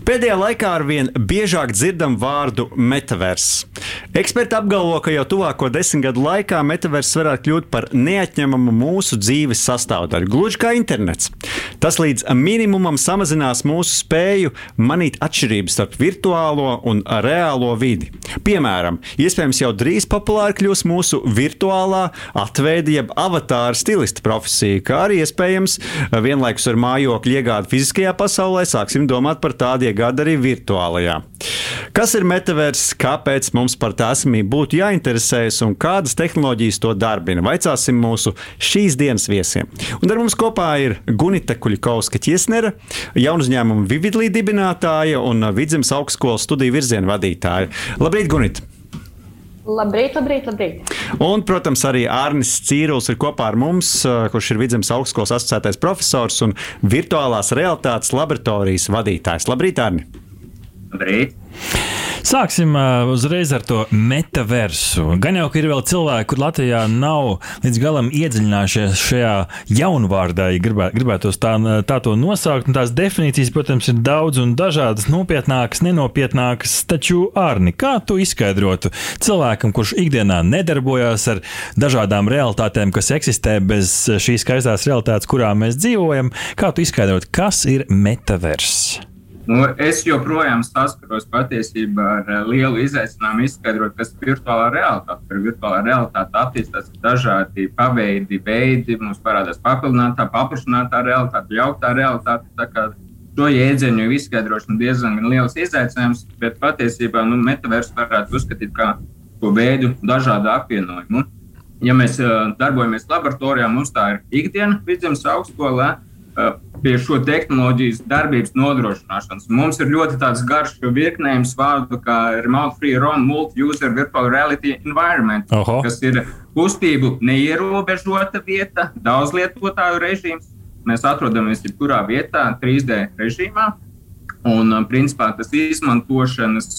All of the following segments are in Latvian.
Pēdējā laikā arvien biežāk dzirdam vārdu metavers. Eksperti apgalvo, ka jau tuvāko desmit gadu laikā metavers varētu kļūt par neatņemamu mūsu dzīves sastāvdaļu, gluži kā internets. Tas līdz minimumam samazinās mūsu spēju manīt atšķirības starp virtuālo un reālo vidi. Piemēram, iespējams, jau drīz populāri kļūs mūsu virtuālā atveidi jeb avatāra stilista profesija, kā arī iespējams vienlaikus ar mājokļu iegādi fiziskajā pasaulē sāksim domāt par tādu iegādi arī virtuālajā. Kas ir metavers, kāpēc mums par tā esamību būtu jāinteresējas un kādas tehnoloģijas to darbina? Vaicāsim mūsu šīs dienas viesiem. Un ar mums kopā ir Gunita Kuļkovska ķiesnera, jaunu uzņēmumu Vividlī dibinātāja un Vidzemes augstskolas studiju virzienu vadītāja. Labrīt, Gunita! Labrīt, labrīt, labrīt. Un, protams, arī Arnis Cīrulis ir kopā ar mums, kurš ir Vidzemes augstskolas asociētais profesors un virtuālās realitātes laboratorijas vadītājs. Labrīt, Arni! Labrīt! Sāksim uzreiz ar to metaversu. Gan jau, ka ir vēl cilvēki, kur Latvijā nav līdz galam iedziļinājušies šajā jaunvārdā, ja gribē, gribētos tā, tā to nosaukt. Un tās definīcijas, protams, ir daudz un dažādas, nopietnākas, nenopietnākas. Taču, Arni, kā tu izskaidrotu cilvēkam, kurš ikdienā nedarbojās ar dažādām realitātēm, kas eksistē bez šīs skaistās realitātes, kurā mēs dzīvojam, kā tu izskaidrotu, kas ir metavers? Nu, es joprojām saskaros patiesībā ar eh, lielu izaicinājumu izskaidrot, kas ir virtuālā realitāte. Tur virtuālā realitāte attīstās dažādi paveidi, veidi. Mums parādās papildinātā, paplašinātā realitāte, jauktā realitāte. Šo jēdzienu izskaidrošana diezgan liels izaicinājums, bet patiesībā nu, metaversu varētu uzskatīt par to veidu dažādu apvienojumu. Ja mēs uh, darbojamies laboratorijā, mums tā ir ikdiena vidzemes augstskolā. Uh, pie šo tehnoloģijas darbības nodrošināšanas. Mums ir ļoti garš virknējums vārdu, kā Remote Free Run, Multi-User Virtual Reality Environment, Oho. kas ir kustību neierobežota vieta, daudz lietotāju režīms. Mēs atrodamies jebkurā vietā, 3D režīmā. Un, principā, tas izmantošanas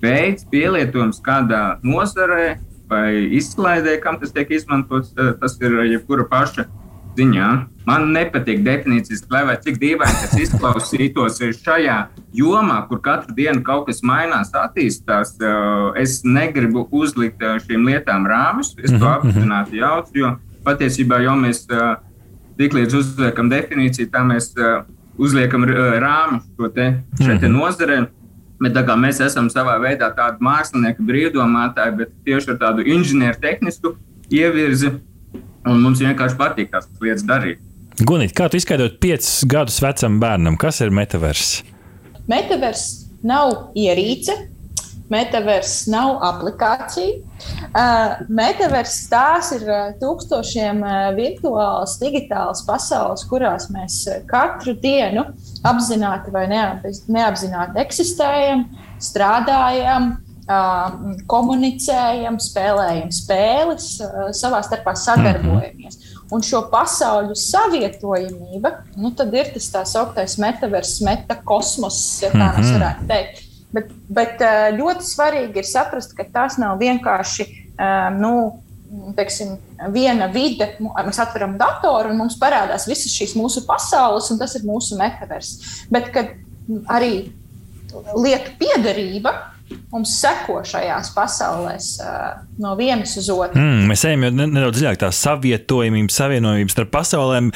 veids, pielietojums kādā nozarē vai izklaidē, kam tas tiek izmantots, tas ir jebkura paša ziņā. Man nepatīk definīcijas, vai cik dīvaini tas izklausītos šajā jomā, kur katru dienu kaut kas mainās, attīstās. Eh, es negribu uzlikt eh, šīm lietām rāmus, es to mhm, mhm. apzināti jaucu, jo patiesībā jau mēs eh, tiklīdz uzliekam definīciju, tā mēs uzliekam rāmu šo te, te mhm. nozarei. Bet tā kā mēs esam savā veidā tādi mākslinieki, brīvdomātāji, bet tieši ar tādu inženieru tehnisku ievirzi, Un mums vienkārši patīk tās lietas darīt. Gunīt, kā tu izskaidrot piecus gadus vecam bērnam, kas ir metavers? Metavers nav ierīce, metavers nav aplikācija. Uh, metavers tās ir uh, tūkstošiem uh, virtuālas, digitālas pasaules, kurās mēs katru dienu apzināti vai neapzināti eksistējam, strādājam, komunicējam, spēlējam spēles, savā starpā sadarbojamies. Un šo pasauļu savietojamība, nu, tad ir tas tā sauktais metavers, metakosmos, ja tā mēs varētu teikt. Bet, bet ļoti svarīgi ir saprast, ka tas nav vienkārši nu, teiksim, viena vide. Mēs atveram datoru un mums parādās visas šīs mūsu pasaules, un tas ir mūsu metavers. Bet arī lietu piederība mums seko šajās pasaulēs uh, no vienas uz otru. Mm, mēs ejam nedaudz dziļāk, tā savietojamība, savienojums starp pasaulēm.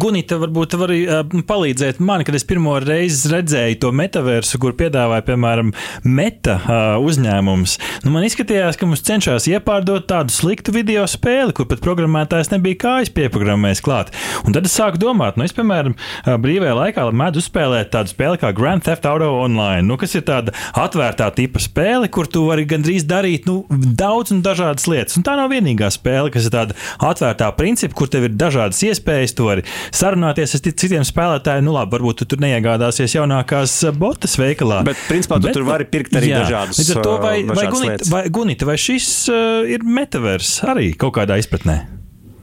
Gunita, varbūt var uh, palīdzēt man, kad es pirmo reizi redzēju to metaversu, kur piedāvāja, piemēram, meta uh, uzņēmums. Nu, man izskatījās, ka mums cenšas iepārdot tādu sliktu video spēli, kur pat programmētājs nebija kājas pieprogrammējis klāt. Un tad es sāku domāt, nu, es, piemēram, brīvajā laikā mēdzu uzspēlēt tādu spēli kā Grand Theft Auto Online, nu, kas ir tāda atvērtā tipa spēle, kur tu vari gandrīz darīt nu, daudz un dažādas lietas. Un tā nav vienīgā spēle, kas ir tāda atvērtā principa, kur tev ir dažādas iespējas. Tu vari sarunāties ar citiem spēlētājiem. Nu, labi, varbūt tu tur neiegādāsies jaunākās botas veikalā. Bet, principā, tu Bet, tur vari pirkt arī jā, dažādus. Līdz ar to, vai, vai, Gunita, vai, Gunita, vai šis uh, ir metavers arī kaut kādā izpratnē?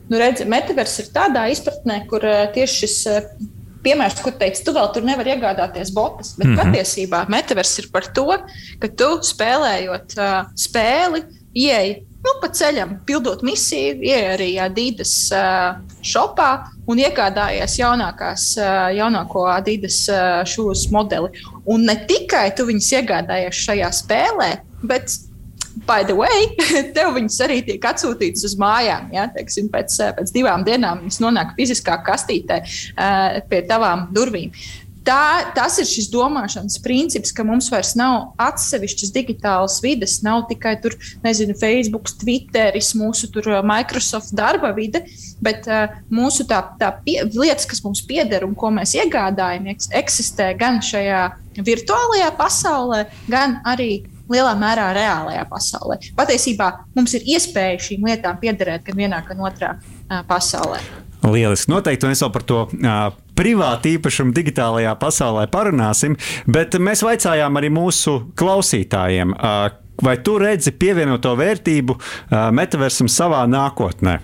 Nu, redz, metavers ir tādā izpratnē, kur uh, tieši šis uh, piemērs, kur teica, tu vēl tur nevari iegādāties botas. Bet mm -hmm. patiesībā metavers ir par to, ka tu spēlējot uh, spēli, ieej nu, pa ceļam, pildot misiju, ieej arī Adidas uh, shopā un iegādājies jaunākās, uh, jaunāko Adidas uh, šūnu modeli. Un ne tikai tu viņus iegādājies šajā spēlē, bet by the way, tev viņas arī tiek atsūtītas uz mājām. Ja? Teiksim, pēc, pēc divām dienām viņas nonāk fiziskā kastītē uh, pie tavām durvīm. Tā, tas ir šis domāšanas princips, ka mums vairs nav atsevišķas digitālas vides, nav tikai tur, nezinu, Facebook, Twitter, mūsu tur, Microsoft darba vide, bet uh, mūsu tā, tā pie, lietas, kas mums pieder un ko mēs iegādājamies, eksistē gan šajā virtuālajā pasaulē, gan arī lielā mērā reālajā pasaulē. Patiesībā mums ir iespēja šīm lietām piederēt gan vienā, gan otrā uh, pasaulē. Lieliski. Noteikti mēs vēl par to uh, privātu īpašumu digitālajā pasaulē parunāsim, bet mēs vaicājām arī mūsu klausītājiem. Uh, vai tu redzi pievienoto vērtību uh, metaversam savā nākotnē?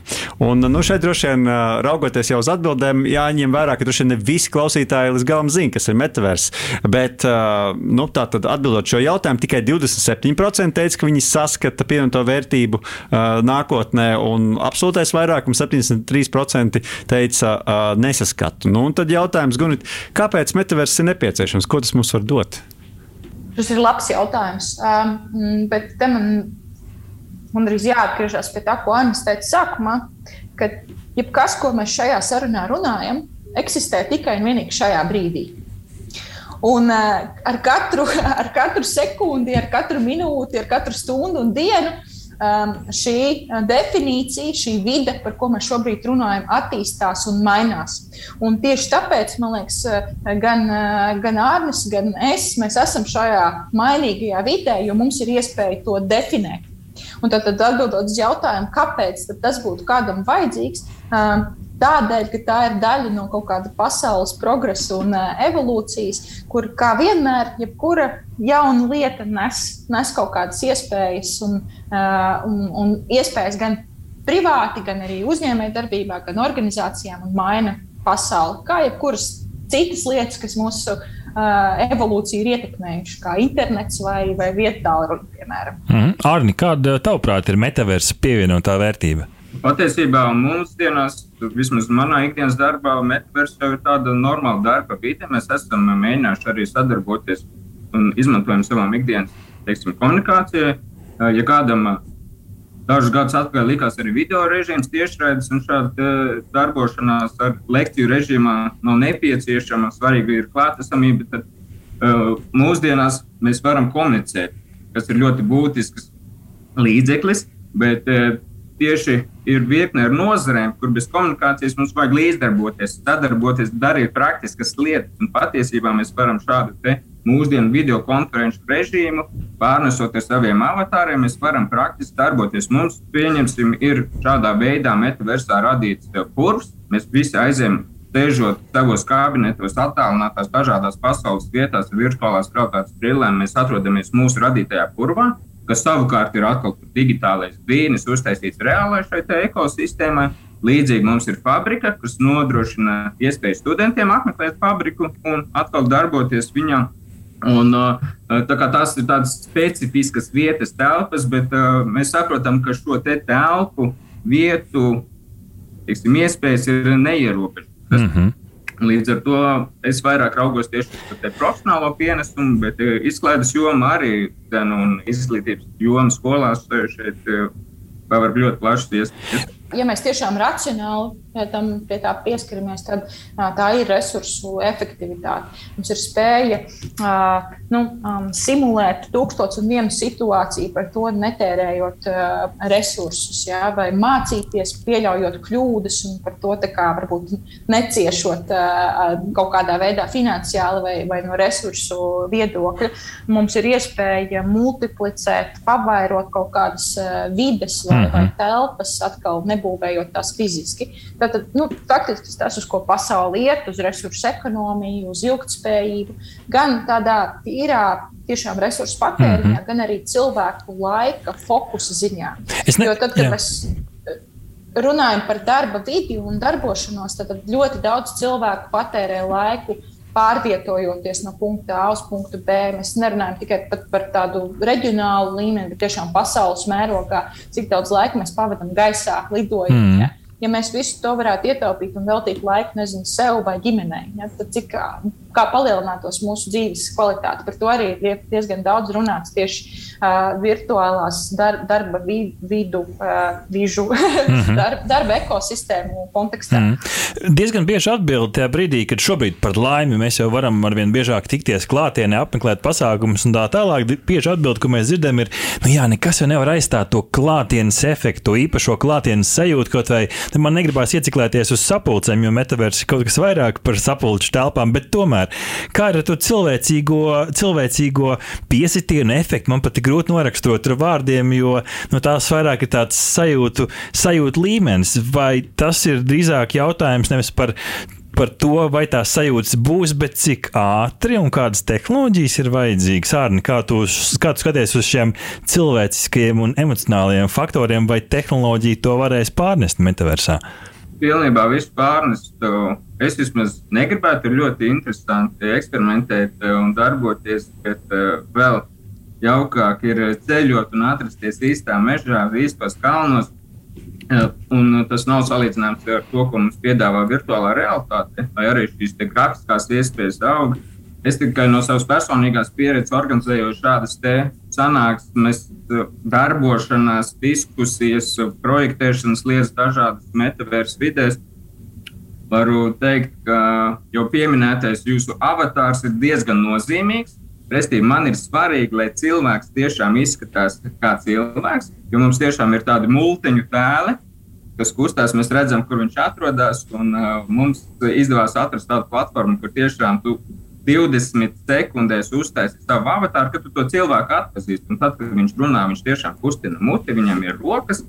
Un, nu, šeit droši vien uh, raugoties jau uz atbildēm, jāņem vērā, ka droši vien ne visi klausītāji līdz galam zina, kas ir metavers. Bet, uh, nu, tā tad atbildot šo jautājumu, tikai 27% teica, ka viņi saskata pievienoto vērtību nākotnē, un absolūtais vairākums 73% teica, nesaskatu. Nu, tad jautājums, Gunit, kāpēc metavers ir nepieciešams? Ko tas mums var dot? Tas ir labs jautājums. Um, bet man, man arī jāatgriežas pie tā, ko Anna teica sākumā, ka jebkas, ko mēs šajā sarunā runājam, eksistē tikai un vienīgi šajā brīdī. Un uh, ar, katru, ar katru sekundi, ar katru minūti, ar katru stundu un dienu um, šī uh, definīcija, šī vide, par ko mēs šobrīd runājam, attīstās un mainās. Un tieši tāpēc, man liekas, uh, gan, uh, gan Arnēs, gan es, mēs esam šajā mainīgajā vidē, jo mums ir iespēja to definēt. Un tad, tad atbildot uz jautājumu, kāpēc tas būtu kādam vajadzīgs, um, tādēļ, ka tā ir daļa no kaut kāda pasaules progresa un evolūcijas, kur kā vienmēr, jebkura jauna lieta nes, nes kaut kādas iespējas un, un, un iespējas gan privāti, gan arī uzņēmējdarbībā, gan organizācijām un maina pasauli. Kā jebkuras citas lietas, kas mūsu uh, evolūciju ir ietekmējuši, kā internets vai, vai vietālu piemēram. Mm. Arni, kāda tavuprāt ir metaversa pievienotā vērtība? Patiesībā mūsdienās, vismaz manā ikdienas darbā, Metaverse jau ir tāda normāla darba vide. Mēs esam mēģinājuši arī sadarboties un izmantojam savām ikdienas teiksim, komunikācijai. Ja kādam dažus gadus atpakaļ likās arī video režīms, tiešraides un šāda darbošanās ar lekciju režīmā nav nepieciešama, svarīga ir klātesamība, tad uh, mūsdienās mēs varam komunicēt, kas ir ļoti būtisks līdzeklis. Bet uh, tieši ir virkne ar nozarēm, kur bez komunikācijas mums vajag līdzdarboties, sadarboties, darīt praktiskas lietas. Un patiesībā mēs varam šādu mūsdienu video konferenču režīmu pārnesot ar saviem avatāriem, mēs varam praktiski darboties. Mums, pieņemsim, ir šādā veidā metaversā radīts purvs. Mēs visi aizējām Sēžot savos kabinetos, attālinātās dažādās pasaules vietās, virtuālās realitātes brillēm, mēs atrodamies mūsu radītajā purvā kas savukārt ir atkal digitālais brīnums, uztaisīts reālai šai ekosistēmai. Līdzīgi mums ir fabrika, kas nodrošina iespēju studentiem apmeklēt fabriku un atkal darboties viņā. Un, tās ir tādas specifiskas vietas, telpas, bet uh, mēs saprotam, ka šo te telpu vietu tiksim, iespējas ir neierobežotas. Mm -hmm. Līdz ar to es vairāk raugos tieši uz profesionālo pienesumu, bet eh, izklaides joma arī un izglītības joma skolās šeit eh, var ļoti plašs iespējas. Ja mēs tiešām racionāli pie, tam, pie tā pieskaramies, tad tā ir resursu efektivitāte. Mums ir spēja nu, simulēt tūkstoš un vienu situāciju, par to netērējot resursus, jā, vai mācīties, pieļaujot kļūdas un par to kā, varbūt neciešot kaut kādā veidā finansiāli vai, vai no resursu viedokļa. Mums ir iespēja multiplicēt, pavairot kaut kādas vides vai, vai mhm. telpas atkal. Nebūvējot tās fiziski. Tātad, nu, faktiski tas, uz ko pasaule iet, uz resursu ekonomiju, uz ilgspējību, gan tādā tīrā tiešām resursu patēriņā, mm -hmm. gan arī cilvēku laika fokusa ziņā. Es ne... Jo tad, kad jā. mēs runājam par darba vidi un darbošanos, tad ļoti daudz cilvēku patērē laiku pārvietojoties no punkta A uz punktu B. Mēs nerunājam tikai par tādu reģionālu līmeni, bet tiešām pasaules mērogā, cik daudz laika mēs pavadām gaisā, lidojot. Mm. Ja? Ja mēs visu to varētu ietaupīt un veltīt laiku nezinu, sev vai ģimenei, ja, tad cik, kā palielinātos mūsu dzīves kvalitāte. Par to arī ir diezgan daudz runāts tieši uh, virtuālās dar, darba vi, vidu, uh, vižu, mm -hmm. darba, darba ekosistēmu kontekstā. Mm -hmm. Diezgan bieži atbild tajā brīdī, kad šobrīd par laimi mēs jau varam arvien biežāk tikties klātienē, apmeklēt pasākumus un tā tālāk. Bieži atbild, ko mēs dzirdam, ir, nu jā, nekas jau nevar aizstāt to klātienes efektu, īpašo klātienes sajūtu kaut vai man negribās ieciklēties uz sapulcēm, jo metavers ir kaut kas vairāk par sapulču telpām, bet tomēr, kā ar to cilvēcīgo, cilvēcīgo piesitienu efektu, man pat ir grūti noraksturot ar vārdiem, jo no tās vairāk ir tāds sajūtu, sajūtu līmenis. Vai tas ir drīzāk jautājums nevis par par to, vai tās sajūtas būs, bet cik ātri un kādas tehnoloģijas ir vajadzīgas. Ārni, kā tu, kā tu skaties uz šiem cilvēciskajiem un emocionālajiem faktoriem, vai tehnoloģija to varēs pārnest metaversā? Pilnībā visu pārnest. Es vismaz negribētu, ir ļoti interesanti eksperimentēt un darboties, bet uh, vēl jaukāk ir ceļot un atrasties īstā mežā, īstos kalnos Un tas nav salīdzināms ar to, ko mums piedāvā virtuālā realitāte, vai arī šīs grafiskās iespējas aug. Es tikai no savas personīgās pieredzes organizēju šādas sanāksmes, darbošanās, diskusijas, projektēšanas lietas dažādas metaversu vidēs. Varu teikt, ka jau pieminētais jūsu avatārs ir diezgan nozīmīgs. Restīvi, man ir svarīgi, lai cilvēks tiešām izskatās kā cilvēks, jo mums tiešām ir tādi multiņu tēli, kas kustās. Mēs redzam, kur viņš atrodas. Un, uh, mums izdevās atrast tādu platformu, kur tiešām tu 20 sekundēs uztaisīt savu avatāru, kad tu to cilvēku atpazīsti. Un tad, kad viņš runā, viņš tiešām kustina muti, viņam ir rokas.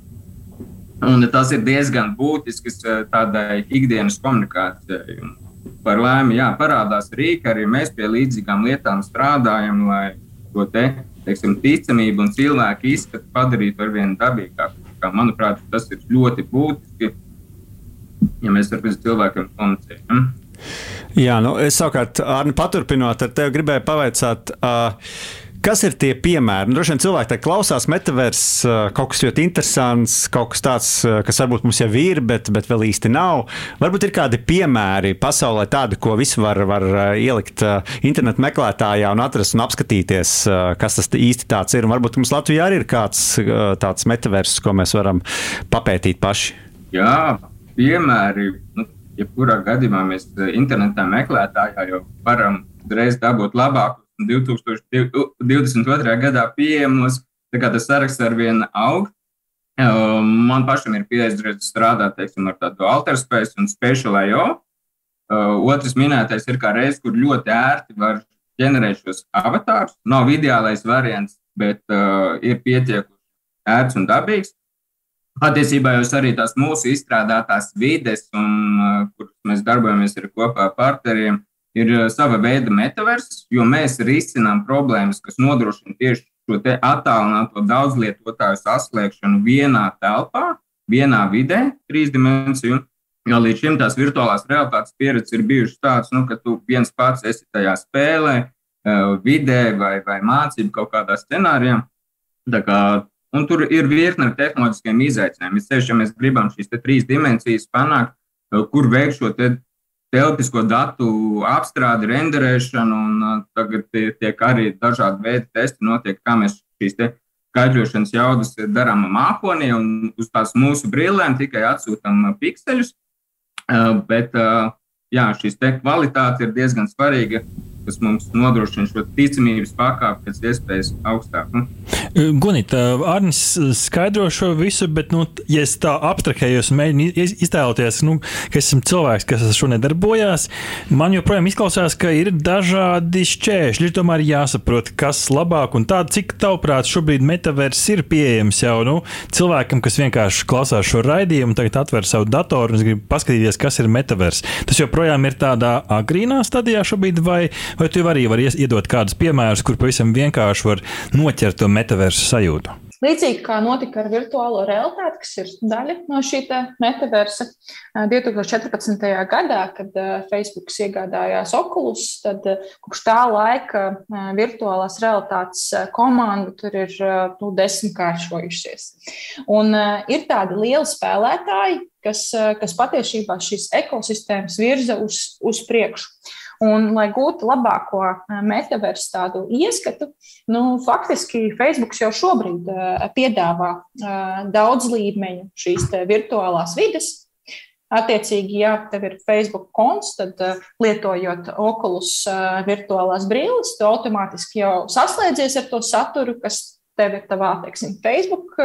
Un tas ir diezgan būtisks uh, tādai ikdienas komunikācijai. Un par laimi, jā, parādās rīki, arī mēs pie līdzīgām lietām strādājam, lai to te, teiksim, ticamību un cilvēku izskatu padarītu ar vien dabīgāku. Manuprāt, tas ir ļoti būtiski, ja mēs ar cilvēkiem komunicējam. Jā, nu, es savukārt, Arni, paturpinot ar tevi, gribēju pavaicāt. Uh, Kas ir tie piemēri? Nu, droši vien cilvēki tā klausās, metavers kaut kas ļoti interesants, kaut kas tāds, kas varbūt mums jau ir, bet, bet vēl īsti nav. Varbūt ir kādi piemēri pasaulē, tādi, ko visi var, var ielikt internetu meklētājā un atrast un apskatīties, kas tas īsti tāds ir. Un varbūt mums Latvijā arī ir kāds tāds metavers, ko mēs varam papētīt paši. Jā, piemēri. Nu, jebkurā gadījumā mēs internetā meklētājā jau varam uzreiz dabūt labāku 2022. gadā pieejamos. Tas saraksts ar vienu aug. Man pašam ir pieredze strādāt teiksim, ar tādu alterspace un special IO. Otrs minētais ir kā reizes, kur ļoti ērti var ģenerēt šos avatārus. Nav ideālais variants, bet uh, ir pietiekami ērts un dabīgs. Patiesībā jau arī tās mūsu izstrādātās vides, un, uh, kuras mēs darbojamies ar kopā ar partneriem, ir eh, sava veida metavers, jo mēs risinām problēmas, kas nodrošina tieši šo attālināto daudzlietotāju saslēgšanu vienā telpā, vienā vidē, trīs dimensiju. Jo līdz šim tās virtuālās realitātes pieredzes ir bijušas tādas, nu, ka tu viens pats esi tajā spēlē, eh, vidē vai, vai mācību kaut kādā scenārijā. Kā, un tur ir virkne ar tehnoloģiskiem izaicinājumiem. Ceļš, ja mēs gribam šīs trīs dimensijas panākt, eh, kur veikt šo telpisko datu apstrādi, renderēšanu, un uh, tagad tiek arī dažādi veidi testi notiek, kā mēs šīs skaidrošanas jaudas darām mākonī, un uz tās mūsu brillēm tikai atsūtām pikseļus. Uh, bet jā, šīs kvalitāte ir diezgan svarīga kas mums nodrošina šo ticamības pakāpi pēc iespējas augstāku. Gunita, Arnis skaidro šo visu, bet, nu, ja es tā abstrahējos un mēģinu iztēloties, nu, ka esmu cilvēks, kas ar šo nedarbojās, man joprojām izklausās, ka ir dažādi šķēršļi. Tomēr jāsaprot, kas labāk un tā, cik tavuprāt šobrīd metavers ir pieejams jau nu, cilvēkam, kas vienkārši klausās šo raidījumu, tagad atver savu datoru un grib paskatīties, kas ir metavers. Tas joprojām ir tādā agrīnā stadijā šobrīd, vai, Vai tu arī vari iedot kādus piemērus, kur pavisam vienkārši var noķert to metaversu sajūtu? Līdzīgi kā notika ar virtuālo realitāti, kas ir daļa no šī metaversa 2014. gadā, kad Facebook iegādājās Oculus, tad kopš tā laika virtuālās realitātes komanda tur ir nu, desmitkāršojušies. Un ir tādi lieli spēlētāji, kas, kas patiesībā šīs ekosistēmas virza uz, uz priekšu. Un, lai gūtu labāko eh, metaversu tādu ieskatu, nu, faktiski Facebook jau šobrīd eh, piedāvā eh, daudz līmeņu šīs virtuālās vides. Attiecīgi, ja tev ir Facebook konts, tad lietojot Oculus virtuālās brīles, tu automātiski jau saslēdzies ar to saturu, kas tev ir tavā, teiksim, Facebook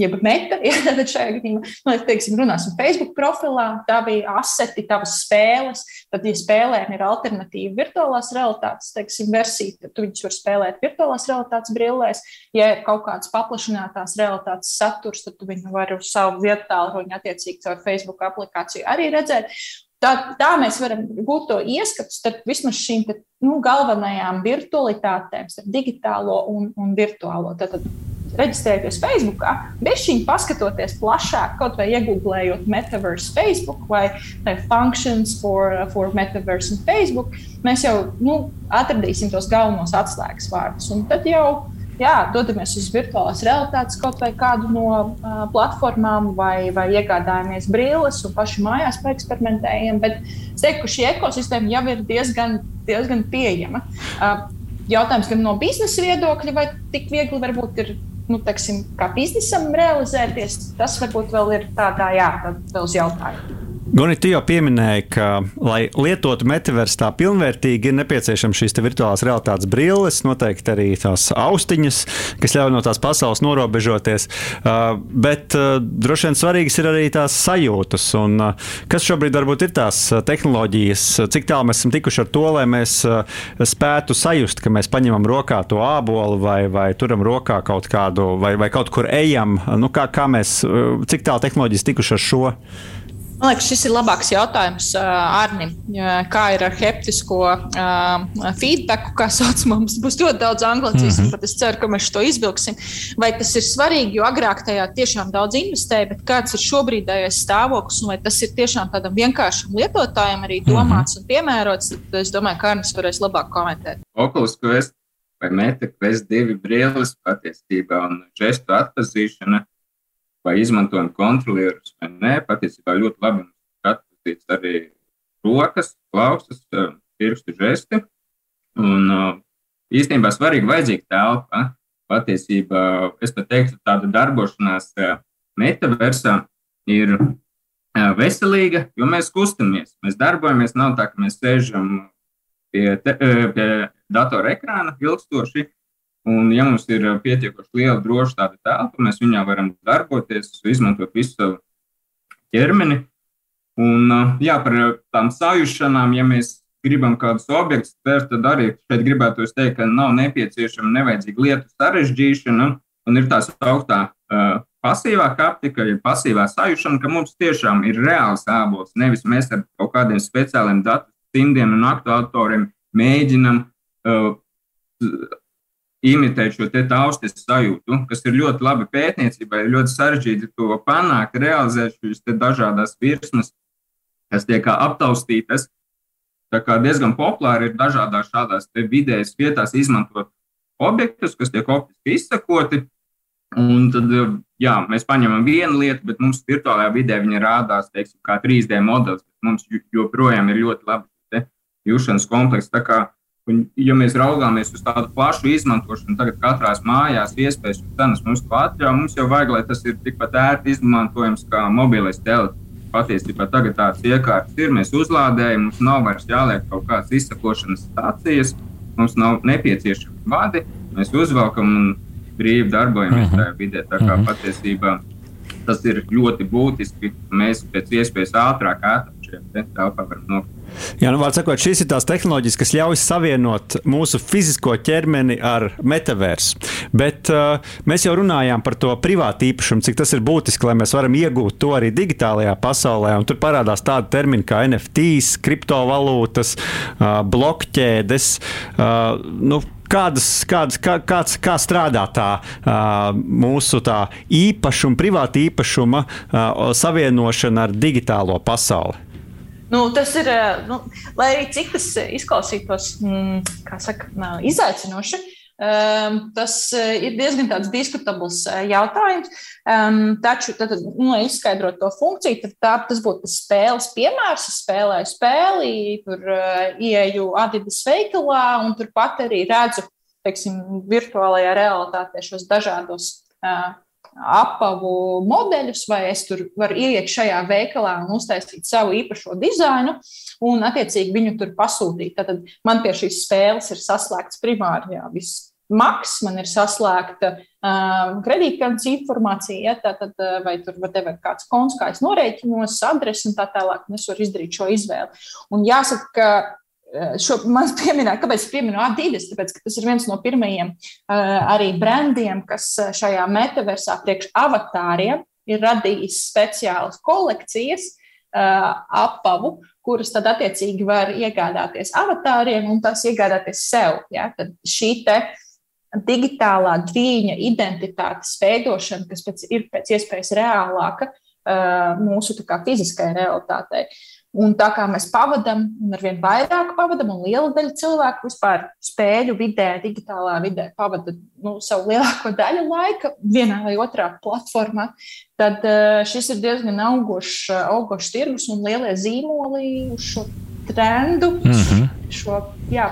jeb meta, ja tad šajā gadījumā, nu, teiksim, runāsim Facebook profilā, tā bija aseti, tavas spēles, tad, ja spēlēm ir alternatīva virtuālās realitātes, teiksim, versija, tad tu viņus var spēlēt virtuālās realitātes brillēs, ja ir kaut kāds paplašinātās realitātes saturs, tad tu viņu vari uz savu vietu tālruņu attiecīgi caur Facebook aplikāciju arī redzēt. Tā, tā mēs varam gūt to ieskatu starp vismaz šīm nu, galvenajām virtualitātēm, starp digitālo un, un virtuālo. Tātad reģistrēties Facebook, šī paskatoties plašāk, kaut vai iegūlējot metaverse Facebook vai, functions for, for metaverse un Facebook, mēs jau nu, atradīsim tos galvenos atslēgas vārdus. Un tad jau jā, dodamies uz virtuālās realitātes kaut vai kādu no uh, platformām, vai, vai iegādājamies brīles un paši mājās paeksperimentējam. Bet es teiktu, ka šī ekosistēma jau ir diezgan, diezgan pieejama. Uh, jautājums gan no biznesa viedokļa, vai tik viegli varbūt ir nu, teksim, kā biznesam realizēties, tas varbūt vēl ir tādā, jā, vēl uz tu jau pieminēji, ka, lai lietotu metaversu tā pilnvērtīgi, ir nepieciešams šīs virtuālās realitātes brilles, noteikti arī tās austiņas, kas ļauj no tās pasaules norobežoties. Uh, bet uh, droši vien svarīgas ir arī tās sajūtas. Un, uh, kas šobrīd varbūt ir tās tehnoloģijas, cik tālu mēs esam tikuši ar to, lai mēs spētu sajust, ka mēs paņemam rokā to ābolu vai, vai turam rokā kaut kādu, vai, vai kaut kur ejam. Nu, kā, kā mēs, cik tālu tehnoloģijas tikuši ar šo? Man liekas, šis ir labāks jautājums Arnim. Kā ir ar heptisko feedback, kā sauc mums? Būs ļoti daudz anglicismu, mm -hmm. bet es ceru, ka mēs to izvilksim. Vai tas ir svarīgi, jo agrāk tajā tiešām daudz investēja, bet kāds ir šobrīdējais stāvoklis, un vai tas ir tiešām tādam vienkāršam lietotājam arī domāts mm -hmm. un piemērots, tad es domāju, ka Arnis varēs labāk komentēt. Oculus Quest vai Meta Quest 2 brilles patiesībā un žestu atpazīšana vai izmantojam kontrolierus vai nē. Patiesībā ļoti labi atpazīst arī rokas, klausas, pirkstu žesti. Un īstenībā svarīgi vajadzīga telpa. Patiesībā es pat teiktu, tāda darbošanās metaversā ir veselīga, jo mēs kustamies, mēs darbojamies. Nav tā, ka mēs sēžam pie, te, pie datora ekrāna ilgstoši, Un, ja mums ir uh, pietiekoši liela droša tāda telpa, mēs viņā varam darboties, izmantot visu savu ķermeni. Un, uh, jā, par uh, tām sajūšanām, ja mēs gribam kādus objektus spērt, tad arī šeit gribētu teikt, ka nav nepieciešama nevajadzīga lietu sarežģīšana. Un ir tā sauktā uh, pasīvā kaptika, ja pasīvā sajūšana, ka mums tiešām ir reāls ābols. Nevis mēs ar kaut kādiem speciāliem datu simtiem un aktuātoriem mēģinam uh, imitēt šo taustes sajūtu, kas ir ļoti labi pētniecībai, ļoti sarežģīti to panākt, realizēt šīs dažādas virsmas, kas tiek aptaustītas. Tā kā diezgan populāri ir dažādās šādās vidējas vietās izmantot objektus, kas tiek optiski izsakoti. Un tad jā, mēs paņemam vienu lietu, bet mums virtuālajā vidē viņa rādās teiksim, kā 3D modelis. Mums joprojām ir ļoti labi jūšanas komplekss. Un, ja mēs raugāmies uz tādu plašu izmantošanu, tagad katrā mājās iespējas un cenas mums to atļauj, mums jau vajag, lai tas ir tikpat ērti izmantojams kā mobilais telefons. Patiesībā tagad tāds iekārts ir, mēs uzlādējam, mums nav vairs jāliek kaut kādas izsakošanas stācijas, mums nav nepieciešami vadi, mēs uzvelkam un brīvi darbojamies uh -huh. tajā vidē. Tā kā uh -huh. patiesībā tas ir ļoti būtiski, mēs pēc iespējas ātrāk, ātrāk šajā telpā varam nokļūt. Jā, nu, sakot, šīs ir tās tehnoloģijas, kas ļauj savienot mūsu fizisko ķermeni ar metaversu. Bet uh, mēs jau runājām par to privātu īpašumu, cik tas ir būtiski, lai mēs varam iegūt to arī digitālajā pasaulē. Un tur parādās tādi termini kā NFTs, kriptovalūtas, uh, blokķēdes. Uh, nu, kādas, kādas, kā, kāds, kā strādā tā mūsu tā īpašuma, privāta īpašuma savienošana ar digitālo pasauli? Nu, tas ir, nu, lai cik tas izklausītos, mm, saka, izaicinoši, Um, tas ir diezgan diskutabls jautājums. Um, taču, tad, nu, lai izskaidrotu to funkciju, tad tā, tas būtu spēles piemērs. Es spēlēju spēli, tur uh, ieeju Adidas veikalā un turpat arī redzu, teiksim, virtuālajā realitātē šos dažādos uh, apavu modeļus, vai es tur varu ieiet šajā veikalā un uztaisīt savu īpašo dizainu, un attiecīgi viņu tur pasūtīt. Tad man pie šīs spēles ir saslēgts primāri jā, viss. Maks, man ir saslēgta um, kredītkartes informācija, ja, tātad, vai tur var ir kāds konts, kā es norēķinos, adresi un tā tālāk, un es varu izdarīt šo izvēli. Un jāsaka, ka šo man pieminēja, kāpēc es pieminu Adidas, tāpēc, ka tas ir viens no pirmajiem uh, arī brandiem, kas eh, šajā metaversā priekš avatāriem ir radījis speciālas kolekcijas apavu, kuras tad attiecīgi var iegādāties avatāriem un tās iegādāties sev. Ja? Tad šī te digitālā dviņa identitātes veidošana, kas pēc, ir pēc iespējas reālāka mūsu kā, fiziskajai realitātei. Uh, Un tā kā mēs pavadām, un ar vien vairāk pavadām, un liela daļa cilvēku vispār spēļu vidē, digitālā vidē pavada nu, savu lielāko daļu laika vienā vai otrā platformā, tad uh, šis ir diezgan augošs, augošs tirgus un lielie zīmoli uz šo trendu. Mm -hmm. šo, jā,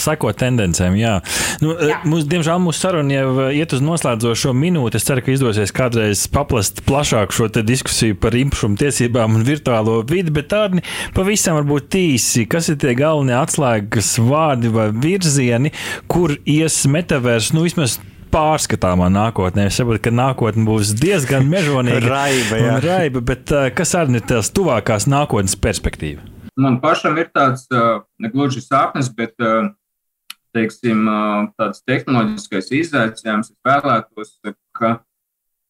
Sako tendencēm, jā. Nu, jā. Mums, diemžēl mūsu saruna jau uh, iet uz noslēdzošo minūti. Es ceru, ka izdosies kādreiz paplast plašāk šo diskusiju par īpašumu tiesībām un virtuālo vidi, bet tādi pavisam varbūt īsi. Kas ir tie galvenie atslēgas vārdi vai virzieni, kur ies metavērs, nu vismaz pārskatāmā nākotnē. Es saprotu, ka nākotnē būs diezgan mežonīga. raiba, jā. raiba, bet uh, kas arī ir tās tuvākās nākotnes perspektīva? Man pašam ir tāds negluži sapnis, bet teiksim, tāds tehnoloģiskais izaicinājums. Es vēlētos, ka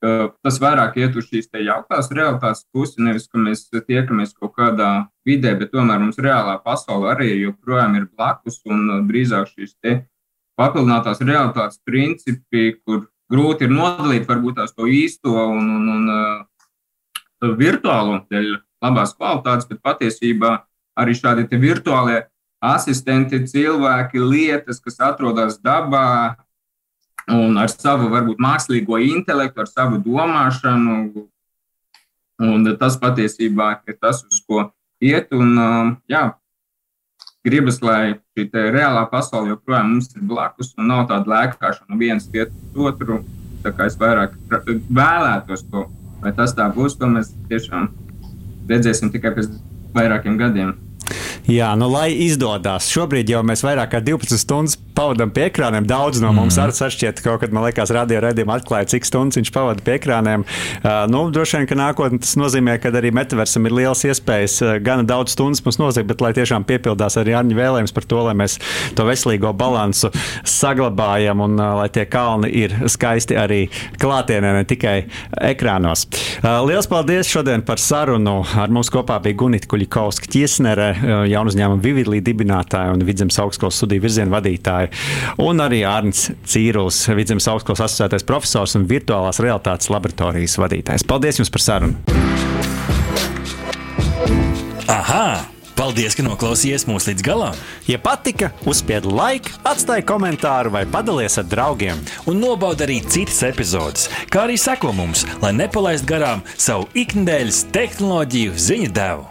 tas vairāk iet uz šīs jauktās realitātes pusi, nevis ka mēs tiekamies kaut kādā vidē, bet tomēr mums reālā pasaule arī joprojām ir blakus un drīzāk šīs papildinātās realitātes principi, kur grūti ir nodalīt varbūt tās to īsto un, un, un virtuālo dēļ labās kvalitātes, bet patiesībā arī šādi virtuālie asistenti, cilvēki, lietas, kas atrodas dabā un ar savu varbūt mākslīgo intelektu, ar savu domāšanu. Un tas patiesībā ir tas, uz ko iet. Un, um, jā, gribas, lai šī reālā pasaule joprojām mums ir blakus un nav tāda lēkāšana vietas uz otru. Tā kā es vairāk vēlētos to, vai tas tā būs, to mēs tiešām redzēsim tikai pēc vairākiem gadiem. Jā, nu, lai izdodas. Šobrīd jau mēs vairāk kā 12 stundas pavadām pie ekrāniem. Daudz no mums mm. arī sašķiet, ka kaut kad, man liekas, radio redzējumā atklāja, cik stundas viņš pavada pie ekrāniem. Uh, nu, droši vien, ka nākotnē tas nozīmē, ka arī metaversam ir liels iespējas. Uh, gana daudz stundas mums nozīmē, bet lai tiešām piepildās arī Arņa vēlējums par to, lai mēs to veselīgo balansu saglabājam un uh, lai tie kalni ir skaisti arī klātienē, ne tikai ekrānos. Uh, liels paldies šodien par sarunu. Ar mums kopā bija Gunita Kuļikovska ķiesnere, uh, jaunu uzņēmumu Vividlī dibinātāja un Vidzemes augstskolas studiju virzienu vadītāja un arī Arnsts Cīrulis, Vidzemes augstskolas asociētais profesors un virtuālās realitātes laboratorijas vadītājs. Paldies jums par sarunu! Aha! Paldies, ka noklausījāties mūsu līdz galam! Ja patika, uzspiediet laiku, atstājiet komentāru vai padalieties ar draugiem. Un nobaudiet arī citas epizodes, kā arī sekot mums, lai nepalaistu garām savu ikdienas tehnoloģiju ziņu devumu.